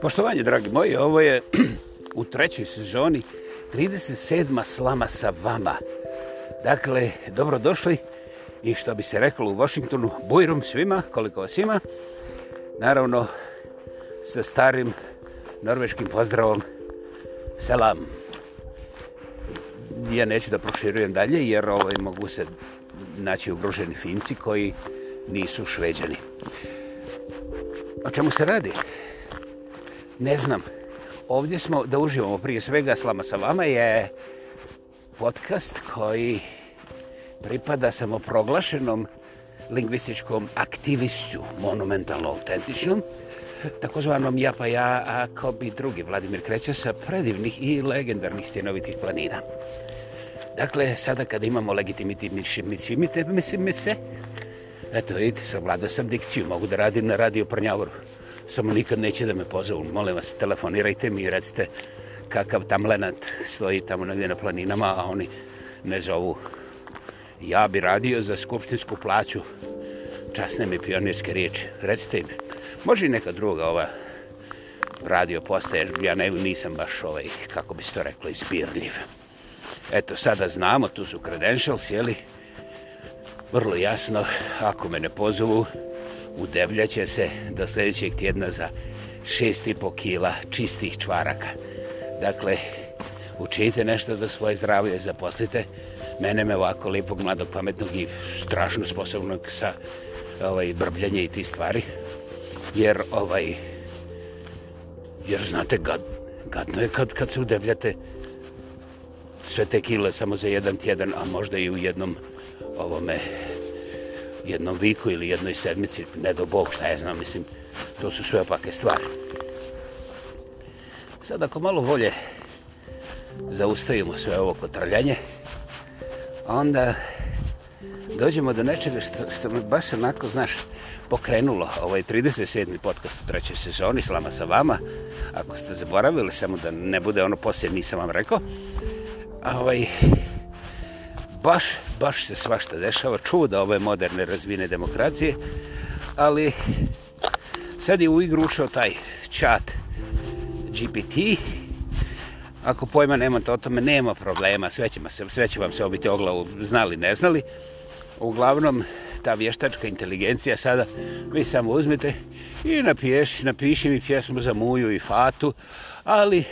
Poštovanje, dragi moji, ovo je u trećoj sezoni 37. slama sa vama. Dakle, dobrodošli i što bi se reklo u Washingtonu, bujrum svima, koliko vas ima. Naravno, sa starim norveškim pozdravom, selam. Ja neću da proširujem dalje, jer ovaj mogu se naći ugroženi Finci koji nisu šveđani. O čemu se radi? Ne znam. Ovdje smo da uživamo prije svega Slama sa vama je podcast koji pripada samoproglašenom lingvističkom aktivistu, monumentalno autentičnom, takozvanom ja pa ja, ako bi drugi, Vladimir Kreća, sa predivnih i legendarnih stjenovitih planina. Dakle, sada kada imamo legitimiti miši, miši, mi tebe mislim, mi se. Eto, vidite, savladao sam dikciju, mogu da radim na radio Prnjavoru. Samo nikad neće da me pozovu. Molim vas, telefonirajte mi i recite kakav tam Lenat stoji tamo negdje na planinama, a oni ne zovu. Ja bi radio za skupštinsku plaću. Časne mi pionirske riječi. Recite mi. Može i neka druga ova radio postaje. Ja ne, nisam baš ovaj, kako bi se to reklo, izbirljiv. Izbirljiv. Eto, sada znamo, tu su credentials, jeli? Vrlo jasno, ako me ne pozovu, udebljaće se do sljedećeg tjedna za 6,5 kila čistih čvaraka. Dakle, učite nešto za svoje zdravlje, zaposlite mene me ovako lipog, mladog, pametnog i strašno sposobnog sa ovaj, brbljanje i ti stvari. Jer, ovaj, jer znate, gad, gadno je kad, kad se udebljate, sve te kile samo za jedan tjedan, a možda i u jednom ovome jednom viku ili jednoj sedmici, ne do bog, šta ja znam, mislim, to su sve opake stvari. Sad ako malo volje zaustavimo sve ovo kotrljanje, onda dođemo do nečega što, što me baš onako, znaš, pokrenulo ovaj 37. podcast u trećoj sezoni, slama sa vama, ako ste zaboravili, samo da ne bude ono poslije, nisam vam rekao, ovaj, baš, baš se svašta dešava, čuda ove moderne razvine demokracije, ali sad je u igru ušao taj chat GPT, ako pojma nemate o tome, nema problema, sve će, se, sve će vam se obiti o glavu, znali, ne znali, uglavnom, ta vještačka inteligencija sada, vi samo uzmite i napiješ, napiši mi pjesmu za Muju i Fatu, ali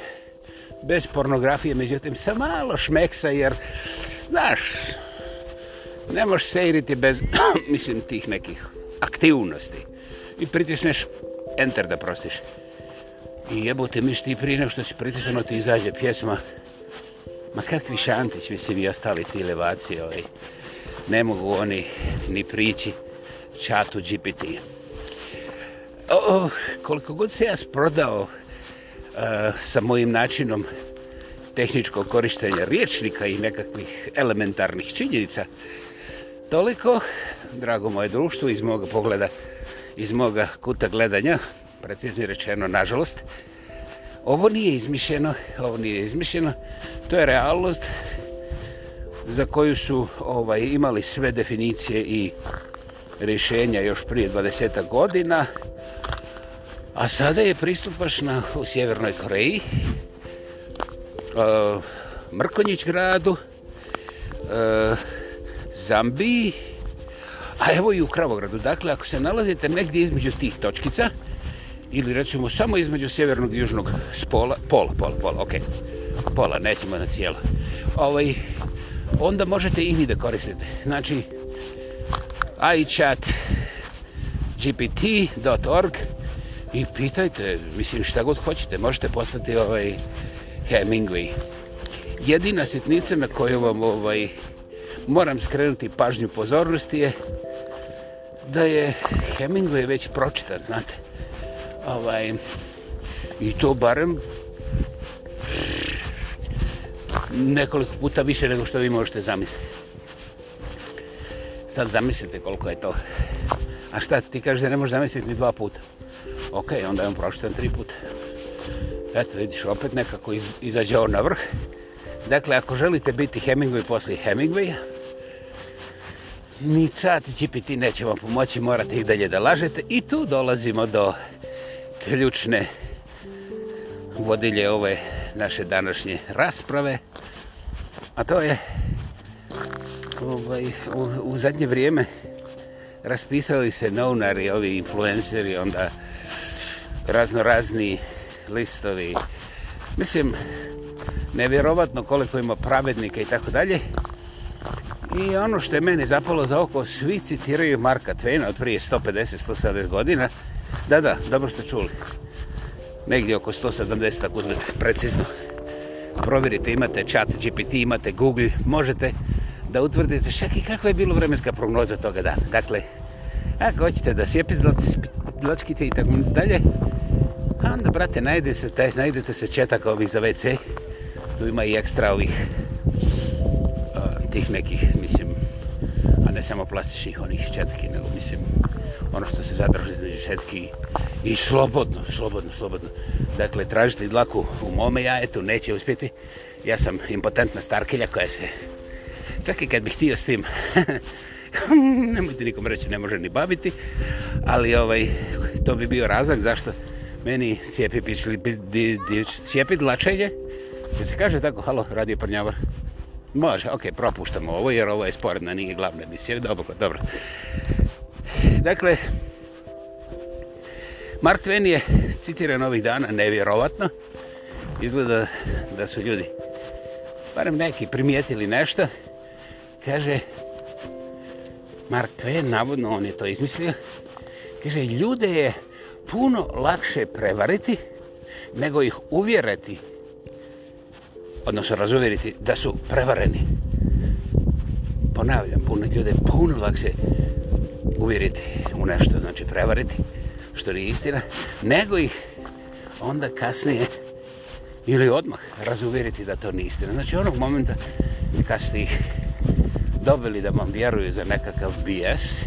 bez pornografije, međutim sa malo šmeksa jer, znaš, ne možeš sejriti bez, mislim, tih nekih aktivnosti. I pritisneš enter da prostiš. I jebote miš ti prije nego što si pritisano ti izađe pjesma. Ma kakvi šantić, mislim, i ostali ti levaci, ovaj. ne mogu oni ni prići čatu GPT. Oh, koliko god se ja sprodao Eh, sa mojim načinom tehničkog korištenja riječnika i nekakvih elementarnih činjenica. Toliko, drago moje društvo, iz moga pogleda, iz moga kuta gledanja, precizno rečeno, nažalost, ovo nije izmišljeno, ovo nije izmišljeno, to je realnost za koju su ovaj imali sve definicije i rješenja još prije 20 godina, A sada je pristupačna u Sjevernoj Koreji, e, Mrkonjić gradu, e, Zambiji, a evo i u Kravogradu. Dakle, ako se nalazite negdje između tih točkica, ili recimo samo između sjevernog i južnog spola, pola, pola, pola, okej, okay. pola, nećemo na cijelo, ovaj, onda možete i vi da koristite. Znači, iChat, gpt.org, gpt.org, i pitajte, mislim, šta god hoćete, možete poslati ovaj Hemingway. Jedina sitnica na koju vam ovaj, moram skrenuti pažnju pozornosti je da je Hemingway već pročitan, znate. Ovaj, I to barem nekoliko puta više nego što vi možete zamisliti. Sad zamislite koliko je to. A šta ti kažeš da ne možeš zamisliti ni dva puta? Ok, onda je on prošten tri puta. Eto, vidiš, opet nekako iz, izađe on na vrh. Dakle, ako želite biti Hemingway poslije Hemingwaya, ni čat GPT neće vam pomoći, morate ih dalje da lažete. I tu dolazimo do ključne vodilje ove naše današnje rasprave. A to je ovaj, u, u zadnje vrijeme raspisali se novnari, ovi influenceri, onda razno razni listovi. Mislim, nevjerovatno koliko ima pravednika i tako dalje. I ono što je meni zapalo za oko, svi citiraju Marka Twaina od prije 150-170 godina. Da, da, dobro ste čuli. Negdje oko 170, ako uzmete precizno. Provjerite, imate chat, GPT, imate Google, možete da utvrdite šak i kakva je bilo vremenska prognoza toga dana. Dakle, ako hoćete da sjepi zločkite i tako dalje, onda, brate, najde se te, najdete se četaka ovih za WC. Tu ima i ekstra ovih, a, tih nekih, mislim, a ne samo plastičnih onih četki, nego, mislim, ono što se zadrži između četki i slobodno, slobodno, slobodno. Dakle, tražiti dlaku u mome jajetu neće uspjeti. Ja sam impotentna starkelja koja se... Čak i kad bih htio s tim, nemojte nikom reći, ne može ni babiti, ali ovaj, to bi bio razlog zašto meni cijepi pić ili cijepi dlačenje. Da se kaže tako, halo, radio prnjavar. Može, okej, okay, propuštamo ovo jer ovo je sporedna, nije glavna emisija. Dobro, dobro. Dakle, Mark Twain je citiran ovih dana nevjerovatno. Izgleda da su ljudi, barem neki, primijetili nešto. Kaže, Mark Twain, navodno on je to izmislio, kaže, ljude je puno lakše prevariti nego ih uvjeriti odnosno razuvjeriti da su prevareni ponavljam puno ljude puno lakše uvjeriti u nešto znači prevariti što nije istina nego ih onda kasnije ili odmah razuvjeriti da to nije istina znači onog momenta kad ste ih dobili da vam vjeruju za nekakav BS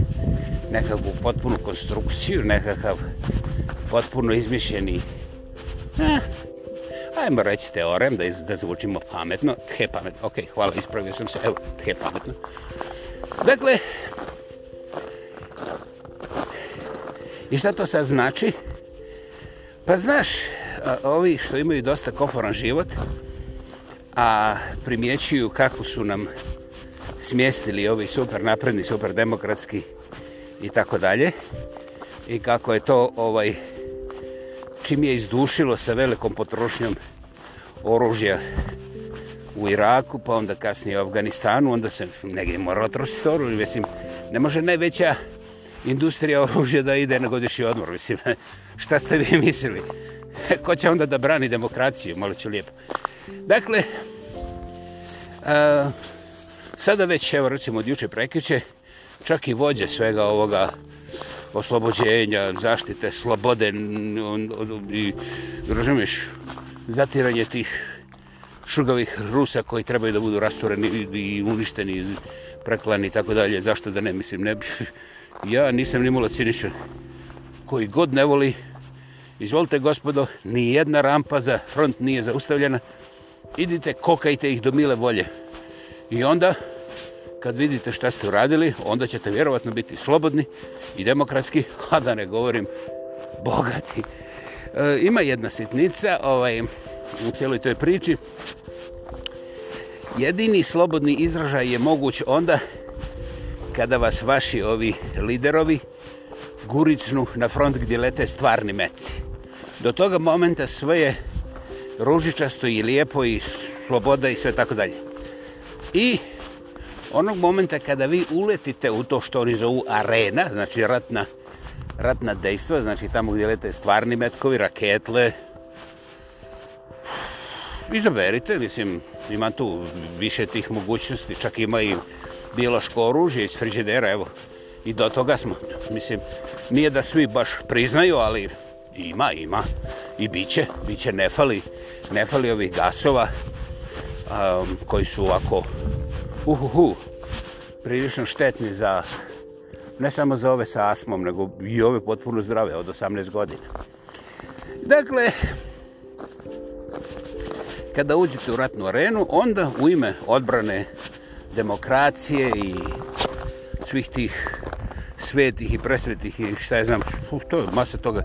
nekakvu potpunu konstrukciju nekakav potpuno izmišljeni. Eh, ajmo reći teorem da, iz, da zvučimo pametno. Tje pametno. Ok, hvala, ispravio sam se. Evo, tje pametno. Dakle, i šta to sad znači? Pa znaš, ovi što imaju dosta konforan život, a primjećuju kako su nam smjestili ovi super napredni, super demokratski i tako dalje, i kako je to ovaj čim je izdušilo sa velikom potrošnjom oružja u Iraku, pa onda kasnije u Afganistanu, onda se negdje mora otrošiti oružje. Mislim, ne može najveća industrija oružja da ide na godišnji odmor. Mislim, šta ste vi mislili? Ko će onda da brani demokraciju? Malo ću lijepo. Dakle, a, sada već, evo, recimo, od juče prekriče, čak i vođe svega ovoga oslobođenja, zaštite, slobode i razumiješ zatiranje tih šugavih Rusa koji trebaju da budu rastureni i uništeni i preklani i tako dalje. Zašto da ne? Mislim, ne bi... Ja nisam ni mula ciničan. Koji god ne voli, izvolite gospodo, ni jedna rampa za front nije zaustavljena. Idite, kokajte ih do mile volje. I onda, kad vidite šta ste uradili, onda ćete vjerovatno biti slobodni i demokratski, a da ne govorim bogati. E, ima jedna sitnica ovaj, u cijeloj toj priči. Jedini slobodni izražaj je moguć onda kada vas vaši ovi liderovi guricnu na front gdje lete stvarni meci. Do toga momenta sve je ružičasto i lijepo i sloboda i sve tako dalje. I onog momenta kada vi uletite u to što oni zovu arena, znači ratna, ratna dejstva, znači tamo gdje lete stvarni metkovi, raketle, izaberite, mislim, ima tu više tih mogućnosti, čak ima i biološko oružje iz frižidera, evo, i do toga smo, mislim, nije da svi baš priznaju, ali ima, ima, i bit će, bit će, ne fali, ne fali ovih gasova, um, koji su ovako uhuhu, prilično štetni za, ne samo za ove sa asmom, nego i ove potpuno zdrave od 18 godina. Dakle, kada uđete u ratnu arenu, onda u ime odbrane demokracije i svih tih svetih i presvetih i šta je znam, uh, to je masa toga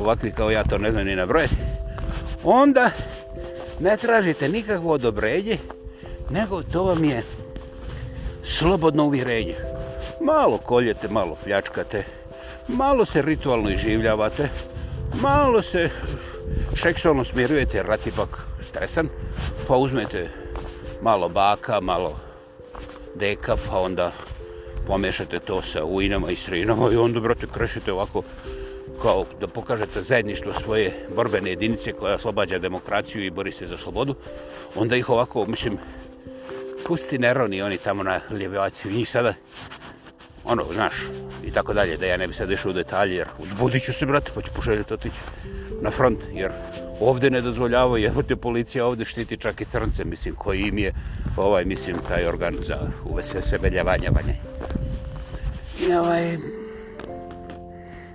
ovakvi kao ja to ne znam ni na broj. Onda ne tražite nikakvo odobrenje nego to vam je slobodno uvjerenje. Malo koljete, malo pljačkate, malo se ritualno iživljavate, malo se seksualno smirujete, rat ipak stresan, pa uzmete malo baka, malo deka, pa onda pomješate to sa ujinama i strinama i onda, brate, krešete ovako kao da pokažete zajedništvo svoje borbene jedinice koja oslobađa demokraciju i bori se za slobodu, onda ih ovako, mislim, pusti Neroni, oni tamo na Ljevjaci, njih sada, ono, znaš, i tako dalje, da ja ne bi sad išao u detalje, jer uzbudit ću se, brate, pa ću poželjeti otići na front, jer ovde ne dozvoljava, jer te policija ovde štiti čak i crnce, mislim, koji im je ovaj, mislim, taj organ za uvese sebe ljavanjavanje. I ovaj,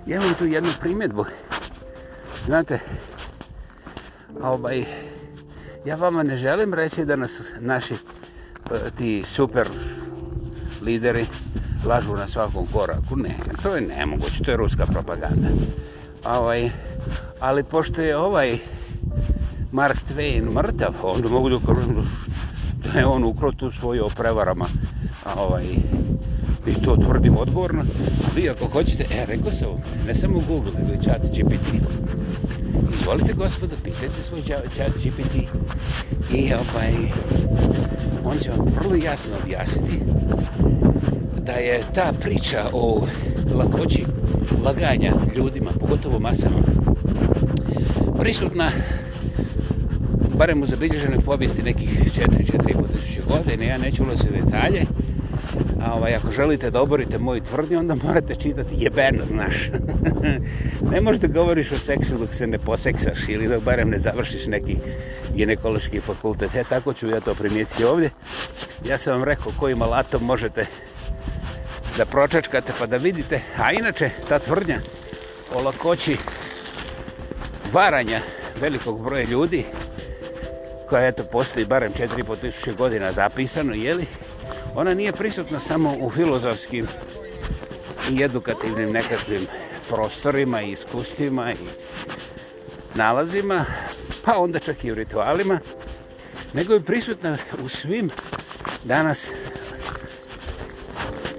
ja imam tu jednu primjedbu, znate, ovaj, ja vama ne želim reći da nas naši E, ti super lideri lažu na svakom koraku. Ne, to je nemoguće, to je ruska propaganda. Ovaj, ali pošto je ovaj Mark Twain mrtav, onda mogu da kažu da je on ukro tu svoju o prevarama. Ovaj, I to tvrdim odgovorno. Vi ako hoćete, e, rekao sam vam, ne samo Google, nego i chat GPT. Izvolite, gospodo, pitajte svoj chat GPT. I, ovaj, on će vam vrlo jasno objasniti da je ta priča o lakoći laganja ljudima, pogotovo masama, prisutna barem u zabilježenoj povijesti nekih 4-4,5 tisuće godine. Ja neću ulaziti u detalje, ovaj, ako želite da oborite moju tvrdnju, onda morate čitati jebeno, znaš. ne možete govoriš o seksu dok se ne poseksaš ili dok barem ne završiš neki ginekološki fakultet. E, tako ću ja to primijetiti ovdje. Ja sam vam rekao kojim alatom možete da pročačkate pa da vidite. A inače, ta tvrdnja o lakoći varanja velikog broja ljudi koja eto postoji barem 4500 godina zapisano, jeli? li? ona nije prisutna samo u filozofskim i edukativnim nekakvim prostorima i iskustvima i nalazima, pa onda čak i u ritualima, nego je prisutna u svim danas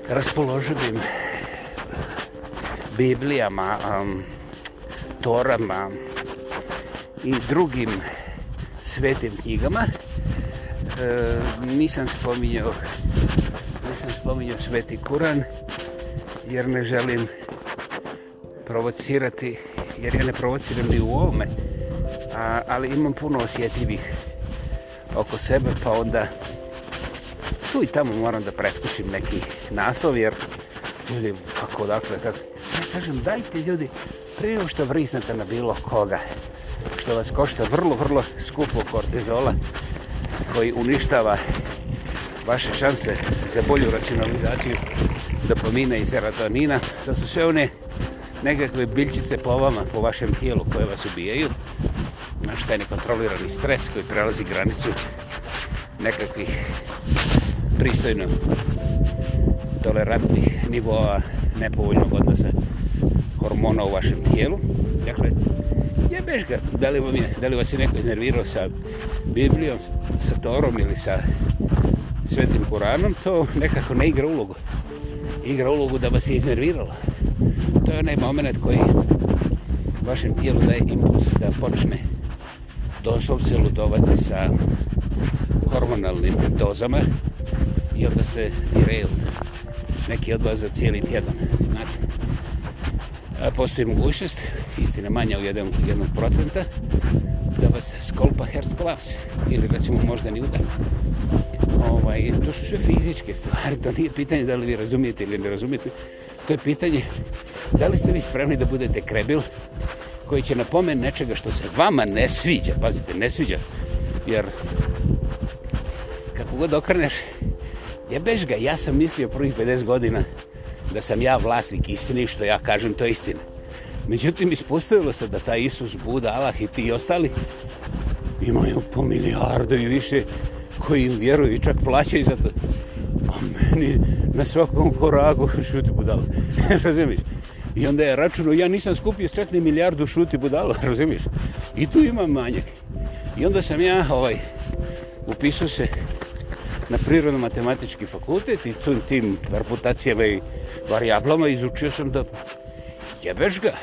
raspoloživim Biblijama, um, Torama i drugim svetim knjigama. E, nisam spominjao spominju Sveti Kuran jer ne želim provocirati jer ja ne provociram ni u ovome a, ali imam puno osjetljivih oko sebe pa onda tu i tamo moram da preskušim neki naslov jer ljudi kako dakle kako, ja kažem dajte ljudi prije što vrisnete na bilo koga što vas košta vrlo vrlo skupo kortizola koji uništava vaše šanse za bolju racionalizaciju dopamina i serotonina. To su sve one nekakve biljčice po vama, po vašem tijelu koje vas ubijaju. Znači taj nekontrolirani stres koji prelazi granicu nekakvih pristojno tolerantnih nivoa nepovoljnog odnosa hormona u vašem tijelu. Dakle, jebeš ga. Da li, vam je, da li vas je neko iznervirao sa Biblijom, sa Torom ili sa Svetim Koranom, to nekako ne igra ulogu. Igra ulogu da vas je iznervirala. To je onaj moment koji vašem tijelu daje impuls da počne doslovce ludovati sa hormonalnim dozama i onda ste derailed. Neki od vas za cijeli tjedan, znate. Postoji mogućnost, istina manja u jednog, jednog procenta, da vas skolpa herc kolaps ili recimo moždani udar ovaj, to su sve fizičke stvari, to nije pitanje da li vi razumijete ili ne razumijete, to je pitanje da li ste vi spremni da budete krebil koji će napomen nečega što se vama ne sviđa, pazite, ne sviđa, jer kako god okreneš, jebeš ga, ja sam mislio prvih 50 godina da sam ja vlasnik istine i što ja kažem to je istina. Međutim, ispustavilo se da ta Isus, Buda, Allah i ti i ostali imaju po milijardu i više koji vjeruju i čak plaćaju za to. A meni na svakom koragu šuti budala. razumiješ? I onda je računao, ja nisam skupio čak ni milijardu šuti budala. razumiješ? I tu imam manjak. I onda sam ja ovaj, upisao se na prirodno-matematički fakultet i tu, tim reputacijama i variablama izučio sam da jebeš ga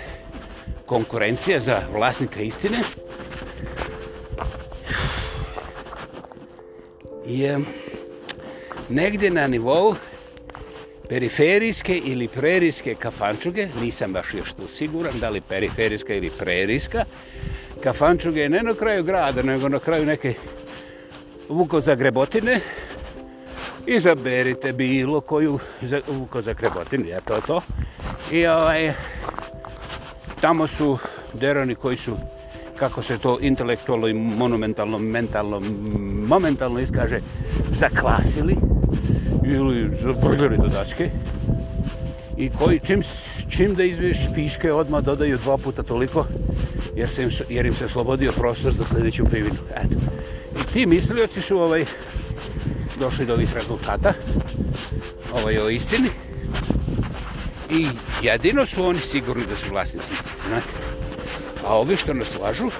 konkurencija za vlasnika istine, je negdje na nivou periferijske ili prerijske kafančuge, nisam baš još tu siguran da li periferijska ili prerijska kafančuge, ne na kraju grada, nego na kraju neke vukozagrebotine izaberite bilo koju vukozagrebotinu, je to to. I ovaj, tamo su derani koji su kako se to intelektualno i monumentalno, mentalno, momentalno iskaže, zaklasili ili zabrljali do dačke. I koji, čim, čim da izviješ piške, odmah dodaju dva puta toliko, jer, se im, jer im se slobodio prostor za sljedeću privinu. Eto. I ti mislioci su ovaj, došli do ovih rezultata, ovaj, o istini, i jedino su oni sigurni da su vlasnici istine. Znate, A pa ovi što nas lažu,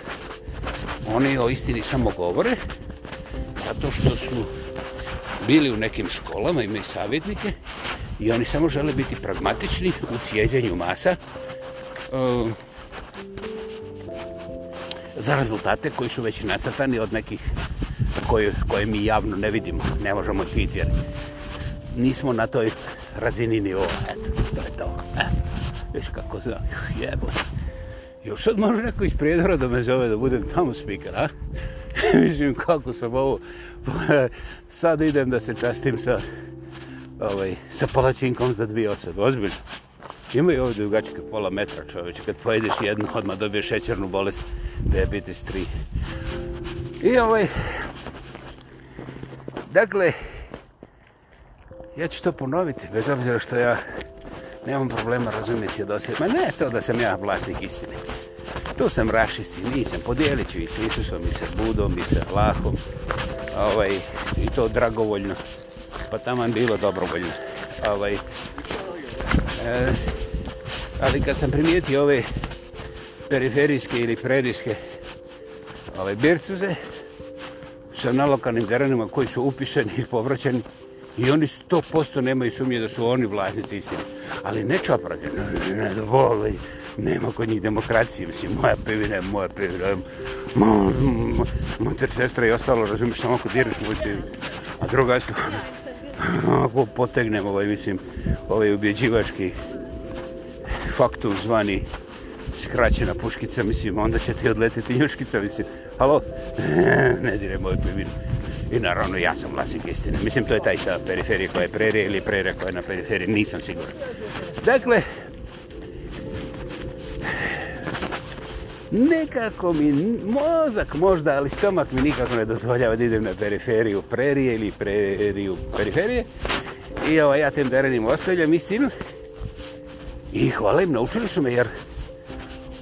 oni o istini samo govore, zato što su bili u nekim školama, imaju savjetnike, i oni samo žele biti pragmatični u cijeđenju masa e, za rezultate koji su već nacrtani od nekih koje, koje mi javno ne vidimo, ne možemo ih vidjeti jer nismo na toj razini nivoa, eto, to je to. E, viš kako znam, jebo. Još sad može neko iz predora da me zove da budem tamo speaker, a? Mislim, kako sam ovo... sad idem da se častim sa... Ovaj, sa palačinkom za dvije osad, ozbiljno. Imaju ovdje dugačke pola metra čoveče, kad pojedeš jednu, odmah dobiješ šećernu bolest, diabetes 3. I ovaj... Dakle... Ja ću to ponoviti, bez obzira što ja Nemam problema razumjeti od osjeća. Ma ne to da sam ja vlasnik istine. Tu sam rašisti, nisam, podijelit ću i s Isusom, i sa Budom, i sa Vlahom. Ovaj, I to dragovoljno. Pa tamo bilo dobrovoljno. Ovaj, eh, ali kad sam primijetio ove periferijske ili prediske ovaj, bircuze, sa nalokalnim terenima koji su upišeni i povraćeni, I oni 100% nemaju sumnje da su oni vlasnici istine. Ali ne čoprade, ne, ne, ne, voli. Nema kod njih demokracije, mislim, moja pevina, moja pevina, moja sestra i ostalo, razumiješ, samo ako diraš moj A druga su, ako potegnem ovaj, mislim, ovaj ubjeđivački faktu zvani skraćena puškica, mislim, onda će ti odletiti njuškica, mislim, halo, ne, ne diraj moju pevinu. I naravno ja sam vlasnik istine. Mislim to je taj sa periferije koja je prere ili prere koja je na periferiji, nisam siguran. Dakle, nekako mi mozak možda, ali stomak mi nikako ne dozvoljava da idem na periferiju prerije ili preriju periferije. I ovaj, ja tem derenim ostavljam istinu. I hvala im, naučili su me jer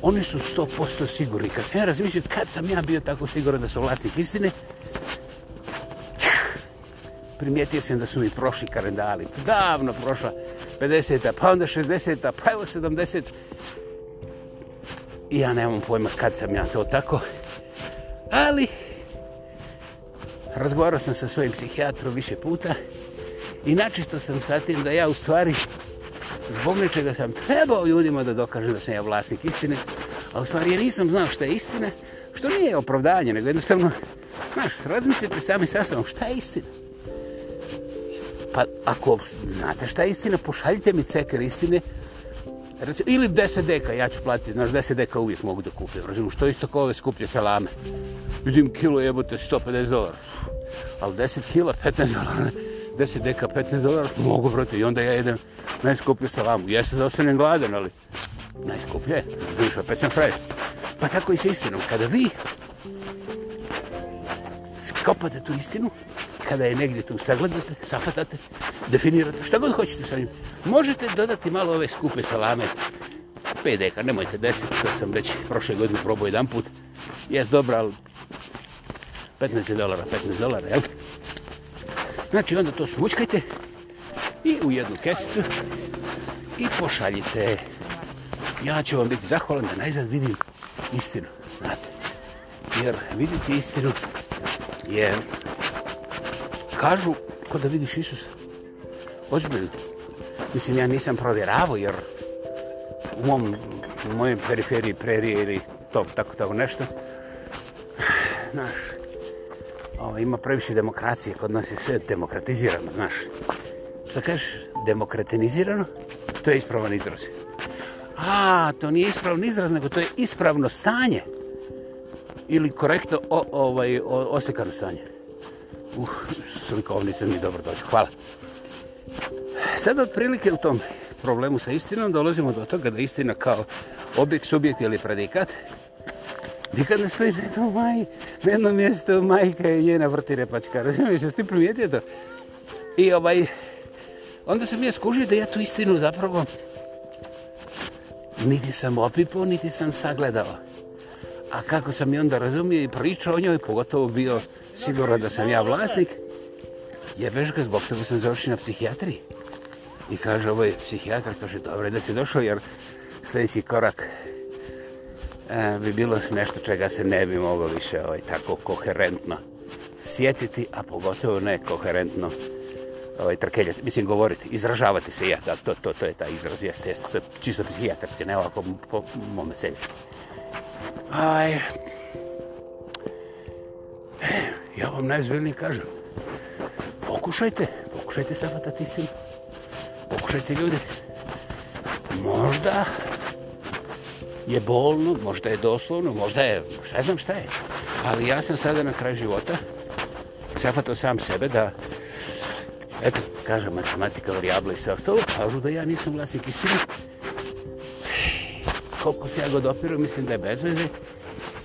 oni su 100% sigurni. Kad sam ja razmišljati kad sam ja bio tako siguran da sam vlasnik istine, primijetio sam da su mi prošli kalendari. Davno prošla 50-ta, pa onda 60-ta, pa evo 70 I ja nemam pojma kad sam ja to tako. Ali, razgovarao sam sa svojim psihijatrom više puta i načisto sam sa tim da ja u stvari zbog nečega sam trebao ljudima da dokažem da sam ja vlasnik istine, a u stvari ja nisam znao što je istina, što nije opravdanje, nego jednostavno, znaš, razmislite sami sa sobom šta je istina. Pa ako znate šta je istina, pošaljite mi ceker istine. Recimo, ili 10 deka, ja ću platiti, znaš, 10 deka uvijek mogu da kupim. Razumim, što isto kao ove skuplje salame. Vidim, kilo jebote, 150 dolara. Ali 10 kila, 15 dolara. 10 deka, 15 dolara, mogu proti. I onda ja jedem najskuplju salamu. Jeste da ostanem gladan, ali najskuplje je. Razumim, opet sam fresh. Pa tako i sa istinom. Kada vi skopate tu istinu, kada je negdje tu sagledate, safatate, definirate, šta god hoćete sa njim. Možete dodati malo ove skupe salame, 5 deka, nemojte 10, što sam već prošle godine probao jedan put. Jes dobro, ali 15 dolara, 15 dolara, jel? Znači onda to smučkajte i u jednu kesicu i pošaljite. Ja ću vam biti zahvalan da najzad vidim istinu, znate. Jer vidite istinu je kažu ko da vidiš Isusa. Ozbiljno. Mislim, ja nisam provjeravao jer u mom, u mojoj periferiji, prerije ili to, tako, tako nešto. Znaš, ovo, ima previše demokracije, kod nas je sve demokratizirano, znaš. Šta kažeš, demokratinizirano? To je ispravan izraz. A, to nije ispravan izraz, nego to je ispravno stanje. Ili korektno o, ovaj, o, osekano stanje. Uh, slikovnice mi dobro dođu. Hvala. Sada otprilike u tom problemu sa istinom dolazimo do toga da istina kao objekt, subjekt ili predikat nikad ne stoji na jednom maj, na jednom mjestu majka je njena vrti repačka. Razumiješ, jesi ti primijetio to? I ovaj, onda sam ja skužio da ja tu istinu zapravo niti sam opipo, niti sam sagledao. A kako sam i onda razumio i pričao o njoj, pogotovo bio sigurno da sam ja vlasnik. Jebeš ga, zbog toga sam završio na psihijatriji. I kaže, ovo je psihijatar, kaže, dobro da si došao, jer sljedeći korak a, e, bi bilo nešto čega se ne bi mogao više ovaj, tako koherentno sjetiti, a pogotovo ne koherentno ovaj, trkeljati, mislim govoriti, izražavati se, ja, da, to, to, to je ta izraz, jeste, jeste, to je čisto psihijatarske, ne ovako po mome selju. Aj, Ja vam najzbiljnije kažem, pokušajte, pokušajte sa fatatisima, pokušajte ljudi. Možda je bolno, možda je doslovno, možda je, šta znam šta je. Ali ja sam sada na kraju života, sefato sam sebe da, eto, kaže matematika, variabla i sve ostalo, kažu da ja nisam vlasnik istine. Koliko se ja god opiru, mislim da je bez veze,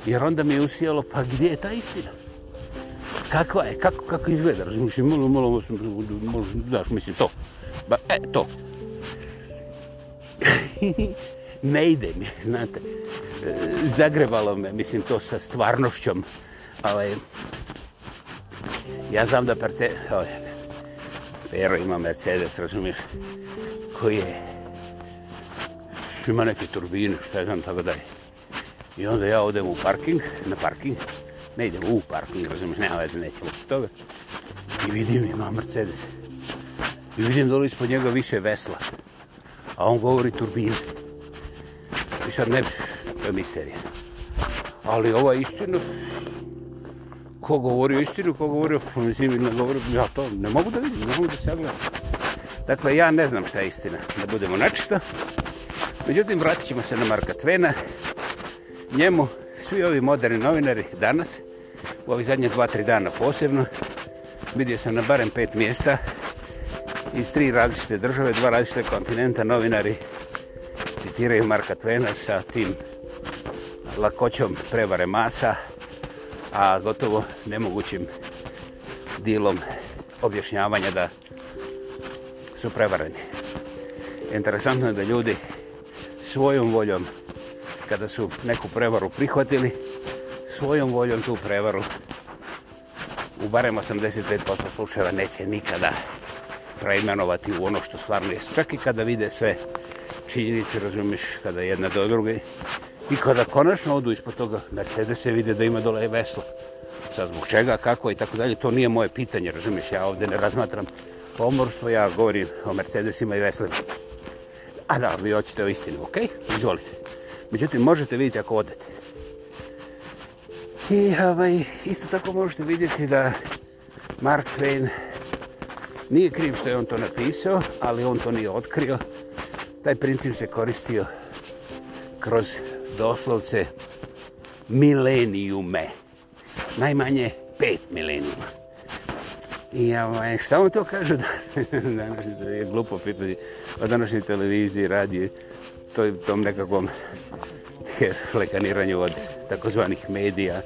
jer onda mi je usijalo, pa gdje je ta istina? kakva je, kako, kako izgleda, razumiješ, malo, malo, malo, malo, malo, daš, mislim, to. Ba, e, to. ne ide mi, znate. E, zagrebalo me, mislim, to sa stvarnošćom. Ale, ovaj, ja znam da perce... Ale, ovaj, Pero ima Mercedes, razumiješ, koji je... Ima neke turbine, šta je znam, tako da je. I onda ja odem u parking, na parking, ne idemo u parking, razumiješ, nema veze, nećemo od toga. I vidim, ima Mercedes. I vidim dole ispod njega više vesla. A on govori turbine. I sad ne bi, to je misterija. Ali ova istina, ko govori o istinu, ko govori o zimu, ne govori, ja to ne mogu da vidim, ne mogu da se gledam. Dakle, ja ne znam šta je istina, da budemo načisto. Međutim, vratit ćemo se na Marka Tvena. Njemu, svi ovi moderni novinari danas, u ovih zadnjih dva, tri dana posebno, vidio sam na barem pet mjesta iz tri različite države, dva različite kontinenta, novinari citiraju Marka Twena sa tim lakoćom prevare masa, a gotovo nemogućim dilom objašnjavanja da su prevareni. Interesantno je da ljudi svojom voljom kada su neku prevaru prihvatili, svojom voljom tu prevaru u barem 85% slučajeva neće nikada preimenovati u ono što stvarno je. Čak i kada vide sve činjenice, razumiš, kada jedna do druge. I kada konačno odu ispod toga Mercedes se vide da ima dole veslo. Sa zbog čega, kako i tako dalje, to nije moje pitanje, razumiš, ja ovdje ne razmatram pomorstvo, ja govorim o Mercedesima i veslima. A da, vi hoćete o istinu, okej? Okay? Izvolite. Izvolite. Međutim, možete vidjeti ako odete. I ovaj, isto tako možete vidjeti da Mark Twain nije kriv što je on to napisao, ali on to nije otkrio. Taj princip se koristio kroz doslovce milenijume. Najmanje pet milenijuma. I ovaj, samo to kažu da, da je glupo pitanje o današnjoj televiziji, radiju to je tom nekakvom fleganiranju od takozvanih medija,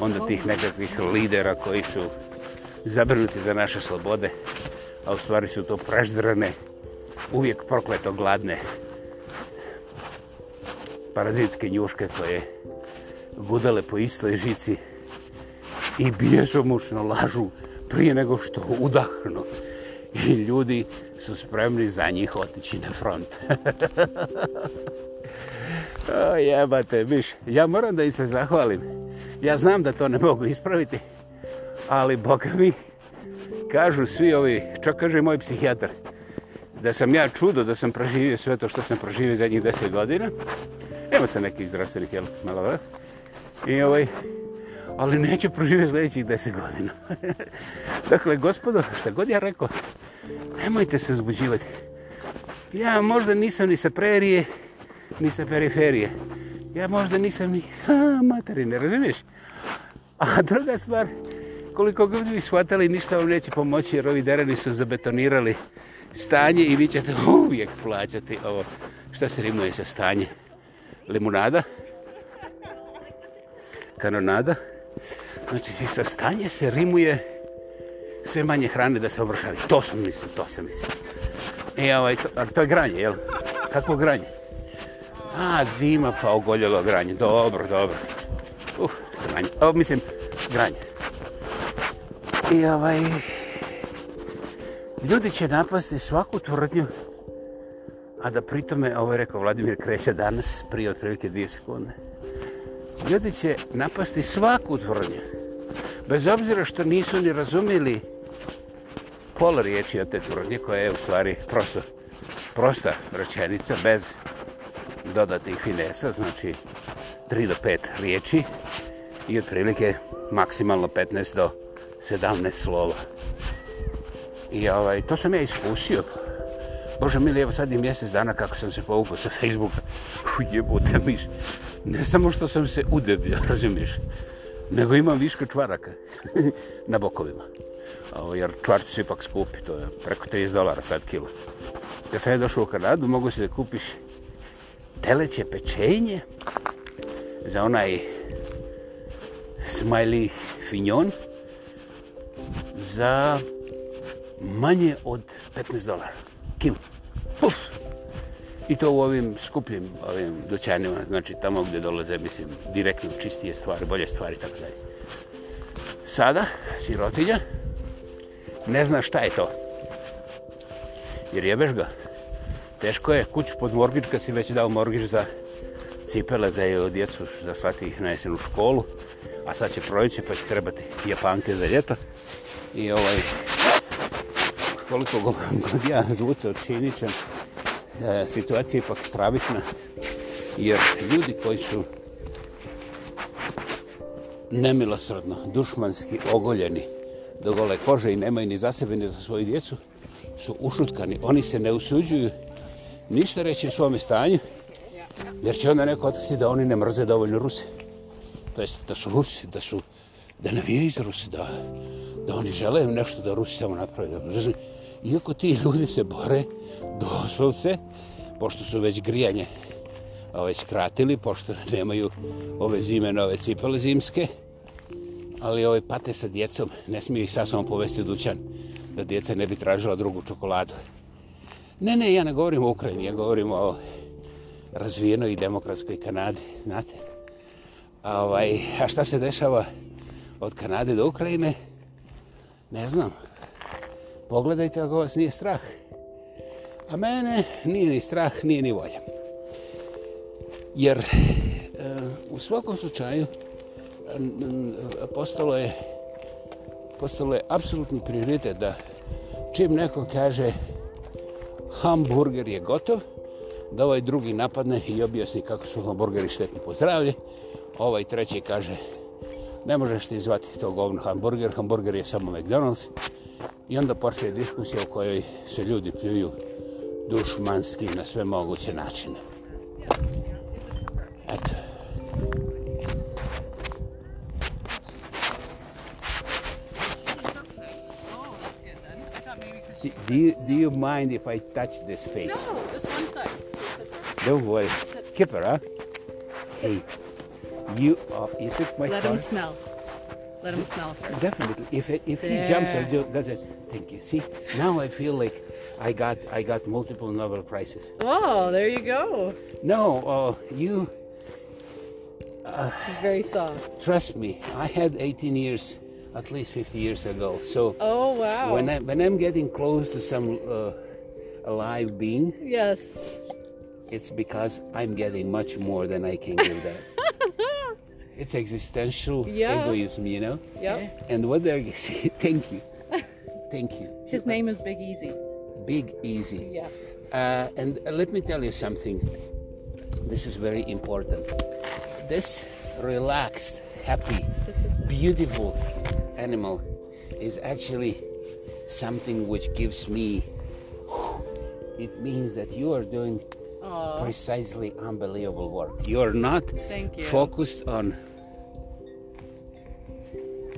onda tih nekakvih lidera koji su zabrnuti za naše slobode, a u stvari su to preždrane, uvijek prokleto gladne parazitske njuške koje gudale po istoj žici i bijesomučno lažu prije nego što udahnu. i ljudi su spremni za njih otići na front. o, jebate, biš, ja moram da im se zahvalim. Ja znam da to ne mogu ispraviti, ali boga mi, kažu svi ovi, čak kaže moj psihijatar, da sam ja čudo da sam proživio sve to što sam proživio zadnjih deset godina. Ima sam neki zdravstvenih, jel, malo vrlo. I ovaj, ali neću proživjeti sljedećih deset godina. dakle, gospodo, šta god ja rekao, nemojte se uzbuđivati. Ja možda nisam ni sa prerije, ni sa periferije. Ja možda nisam ni ha, materi, ne razumiješ? A druga stvar, koliko god bi shvatali, ništa vam neće pomoći, jer ovi dereni su zabetonirali stanje i vi ćete uvijek plaćati ovo. Šta se rimuje sa stanje? Limunada? Kanonada? Znači, sa stanje se rimuje sve manje hrane da se obršavi. To sam mislim, to sam mislim. E, ovaj, to, a to je granje, jel? Kako granje? A, zima, pa ogoljelo granje. Dobro, dobro. Uf, uh, sve manje. O, mislim, granje. I ovaj... Ljudi će napasti svaku tvrdnju, a da pritome, ovo je rekao Vladimir Kreća danas, prije otprilike dvije sekunde, ljudi će napasti svaku tvrdnju, bez obzira što nisu ni razumili pol riječi o teturozi, koja je u stvari prosto, prosta rečenica bez dodatnih finesa, znači 3 do 5 riječi i otprilike maksimalno 15 do 17 slova. I ovaj, to sam ja iskusio. Bože mili, evo sad je mjesec dana kako sam se povukao sa Facebooka. Ujebote miš. Ne samo što sam se udebio, razumiješ? nego imam viška čvaraka na bokovima. O, jer čvarci su ipak skupi, to je preko 30 dolara sad kilo. Kad sam je došao u Kanadu, mogu se da kupiš teleće pečenje za onaj smiley finjon za manje od 15 dolara i to u ovim skupljim ovim doćanima, znači tamo gdje dolaze, mislim, direktno čistije stvari, bolje stvari, tako dalje. Sada, sirotinja, ne zna šta je to. Jer jebeš ga. Teško je, kuću pod morgič, kad si već dao morgič za cipele, za je djecu, za svati ih na jesenu školu, a sad će proći, pa će trebati japanke za ljeto. I ovaj, koliko god ja zvuca očiničan, E, situacija ipak stravična, jer ljudi koji su nemilosrdno, dušmanski ogoljeni do gole kože i nemaju ni za sebe, ni za svoju djecu, su ušutkani. Oni se ne usuđuju ništa reći o svome stanju, jer će onda neko otkriti da oni ne mrze dovoljno Rusi. To jest da su Rusi, da su da navijaju za Rusi, da, da oni žele nešto da Rusi samo napravi. Da, razumiju iako ti ljudi se bore, doslov se, pošto su već grijanje ovaj, skratili, pošto nemaju ove zime nove cipele zimske, ali ovaj, pate sa djecom, ne smiju ih sasvom povesti u dućan, da djeca ne bi tražila drugu čokoladu. Ne, ne, ja ne govorim o Ukrajini, ja govorim o razvijenoj i demokratskoj Kanadi, znate. A, ovaj, a šta se dešava od Kanade do Ukrajine? Ne znam pogledajte ako vas nije strah. A mene nije ni strah, nije ni volja. Jer e, u svakom slučaju postalo je postalo je apsolutni prioritet da čim neko kaže hamburger je gotov, da ovaj drugi napadne i objasni kako su hamburgeri štetni po zdravlje, ovaj treći kaže ne možeš ti zvati to govno hamburger, hamburger je samo McDonald's, I onda počne diskusija u kojoj se ljudi pljuju dušmanski na sve moguće načine. Eto. Do you, do you mind if I touch this face? No, just one side. Don't worry. Kipper, huh? Hey, you are... You took my Let car? Let him smell. Let him smell first. Definitely. If if there. he jumps, I'll do. That's it. Thank you. See, now I feel like I got I got multiple Nobel prizes. Oh, there you go. No, uh, you. Uh, He's very soft. Trust me, I had 18 years, at least 50 years ago. So. Oh wow. When I when I'm getting close to some uh, alive being. Yes. It's because I'm getting much more than I can give that it's existential yeah. egoism, you know? Yeah. And what they're thank you. Thank you. His name is Big Easy. Big Easy. Yeah. Uh, and uh, let me tell you something. This is very important. This relaxed, happy, beautiful animal is actually something which gives me it means that you are doing Aww. precisely unbelievable work. You're not you. focused on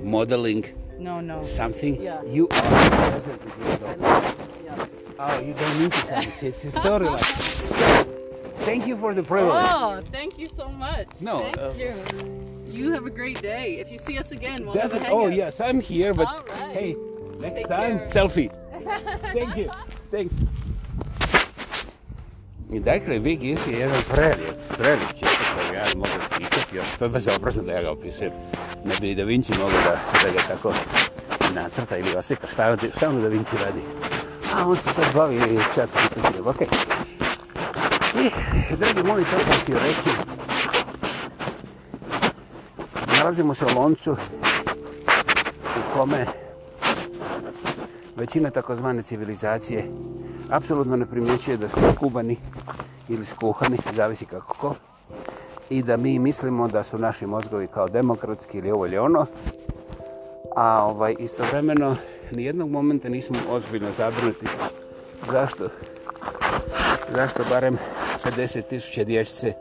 modeling no no something yeah. you are yeah. oh you don't need to dance it's, it's so relaxed so thank you for the privilege oh thank you so much no thank uh, you you have a great day if you see us again we'll have a oh, hangout. oh yes i'm here but right. hey next Take time care. selfie thank you thanks I dakle, Vigis je jedan prelijep, prelijep četak kojeg ja mogu pisati, još to je bezobrazno da ja ga opisujem. ne bi ni Da Vinci mogao da, da ga tako nacrta ili osjeka. Šta on, šta on Da Vinci radi? A on se sad bavi četak i tako ok. I, dragi moji, to sam htio reći. Nalazimo se u loncu u kome većina takozvane civilizacije apsolutno ne primjećuje da smo kubani ili skuhani, zavisi kako ko i da mi mislimo da su naši mozgovi kao demokratski ili ovo ili ono, a ovaj, istovremeno nijednog momenta nismo ozbiljno zabrnuti zašto, zašto barem 50.000 dječice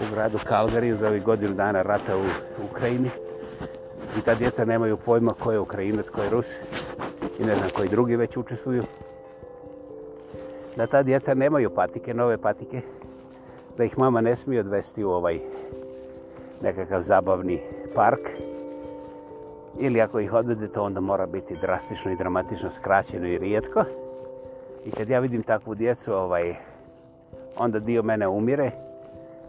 u gradu Kalgariju za ovih godinu dana rata u Ukrajini i ta djeca nemaju pojma ko je Ukrajinac, ko je Rus i ne znam koji drugi već učestvuju. Da ta djeca nemaju patike, nove patike, da ih mama ne smije odvesti u ovaj nekakav zabavni park. Ili ako ih odvede, to onda mora biti drastično i dramatično skraćeno i rijetko. I kad ja vidim takvu djecu, ovaj, onda dio mene umire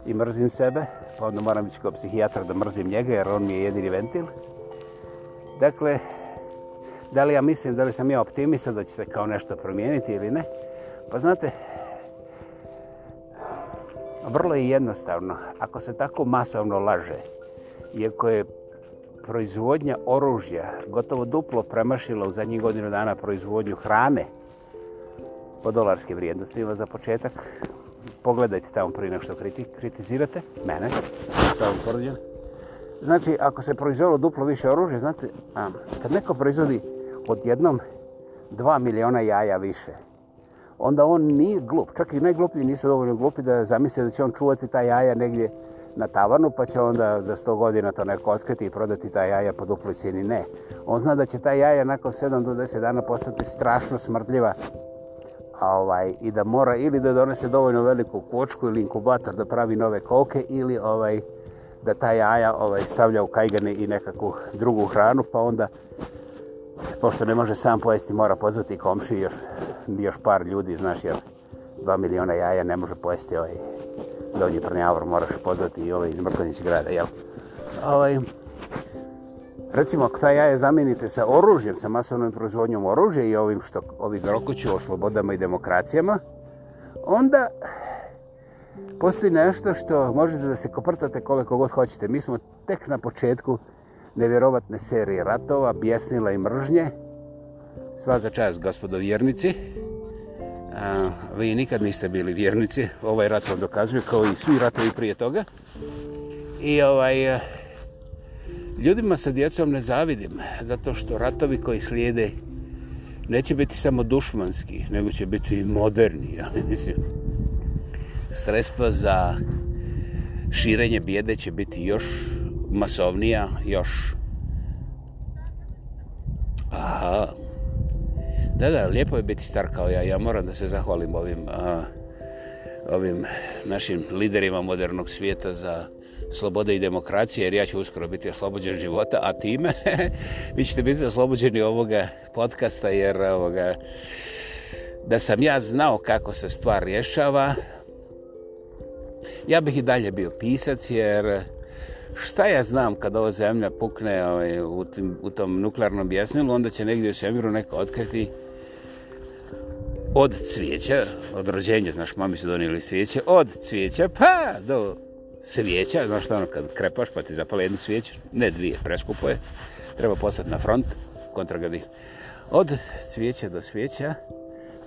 i mrzim sebe. Pa onda moram ići kao psihijatra da mrzim njega jer on mi je jedini ventil. Dakle, da li ja mislim, da li sam ja optimista da će se kao nešto promijeniti ili ne? Pa znate, Vrlo je jednostavno, ako se tako masovno laže, iako je proizvodnja oružja gotovo duplo premašila u zadnjih godinu dana proizvodnju hrane po dolarske vrijednostima za početak, pogledajte tamo prije nešto kriti, kritizirate, mene, sa ovom tvrdnjom. Znači, ako se proizvodilo duplo više oružja, znate, a, kad neko proizvodi odjednom 2 miliona jaja više, onda on nije glup. Čak i najglupiji nisu dovoljno glupi da zamisle da će on čuvati ta jaja negdje na tavanu, pa će onda za 100 godina to neko otkriti i prodati ta jaja po duploj cijeni. Ne. On zna da će ta jaja nakon 7 do 10 dana postati strašno smrtljiva a ovaj, i da mora ili da donese dovoljno veliku kočku ili inkubator da pravi nove koke ili ovaj da ta jaja ovaj, stavlja u kajgane i nekakvu drugu hranu, pa onda pošto ne može sam pojesti, mora pozvati komši još, još par ljudi, znaš, jer dva miliona jaja ne može pojesti ovaj donji prnjavor, moraš pozvati i ovaj iz Mrkonjić grada, jel? Ovaj, recimo, ako ta jaja zamenite sa oružjem, sa masovnom proizvodnjom oružja i ovim što ovi grokuću o slobodama i demokracijama, onda postoji nešto što možete da se koprcate koliko god hoćete. Mi smo tek na početku nevjerovatne serije ratova, bjesnila i mržnje. Sva za čas, gospodo vjernici. A, vi nikad niste bili vjernici. Ovaj rat vam dokazuje, kao i svi ratovi prije toga. I ovaj... E, ljudima sa djecom ne zavidim, zato što ratovi koji slijede neće biti samo dušmanski, nego će biti i moderni. Ja mislim. Sredstva za širenje bjede će biti još masovnija još. A, da, da, lijepo je biti star kao ja. Ja moram da se zahvalim ovim, a, ovim našim liderima modernog svijeta za slobode i demokracije, jer ja ću uskoro biti oslobođen života, a time vi ćete biti oslobođeni ovoga podcasta, jer ovoga, da sam ja znao kako se stvar rješava, ja bih i dalje bio pisac, jer uh, šta ja znam kad ova zemlja pukne ovaj, u, tim, u tom nuklearnom bjesnilu, onda će negdje u svemiru neko otkriti od cvijeća, od rođenja, znaš, mami su donijeli svijeće, od cvijeća pa do svijeća, znaš što ono, kad krepaš pa ti zapale jednu svijeću, ne dvije, preskupo je, treba poslati na front, kontra ga Od cvijeća do svijeća,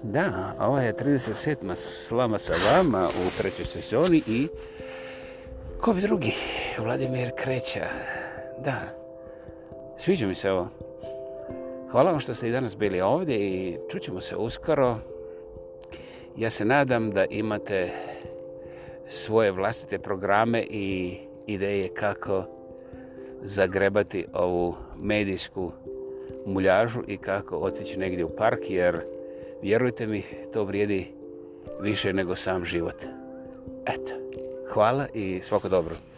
da, ovo je 37. slama sa vama u trećoj sezoni i Ko bi drugi? Vladimir Kreća. Da. Sviđa mi se ovo. Hvala vam što ste i danas bili ovdje i čućemo se uskoro. Ja se nadam da imate svoje vlastite programe i ideje kako zagrebati ovu medijsku muljažu i kako otići negdje u park, jer vjerujte mi, to vrijedi više nego sam život. Eto hvala i svako dobro.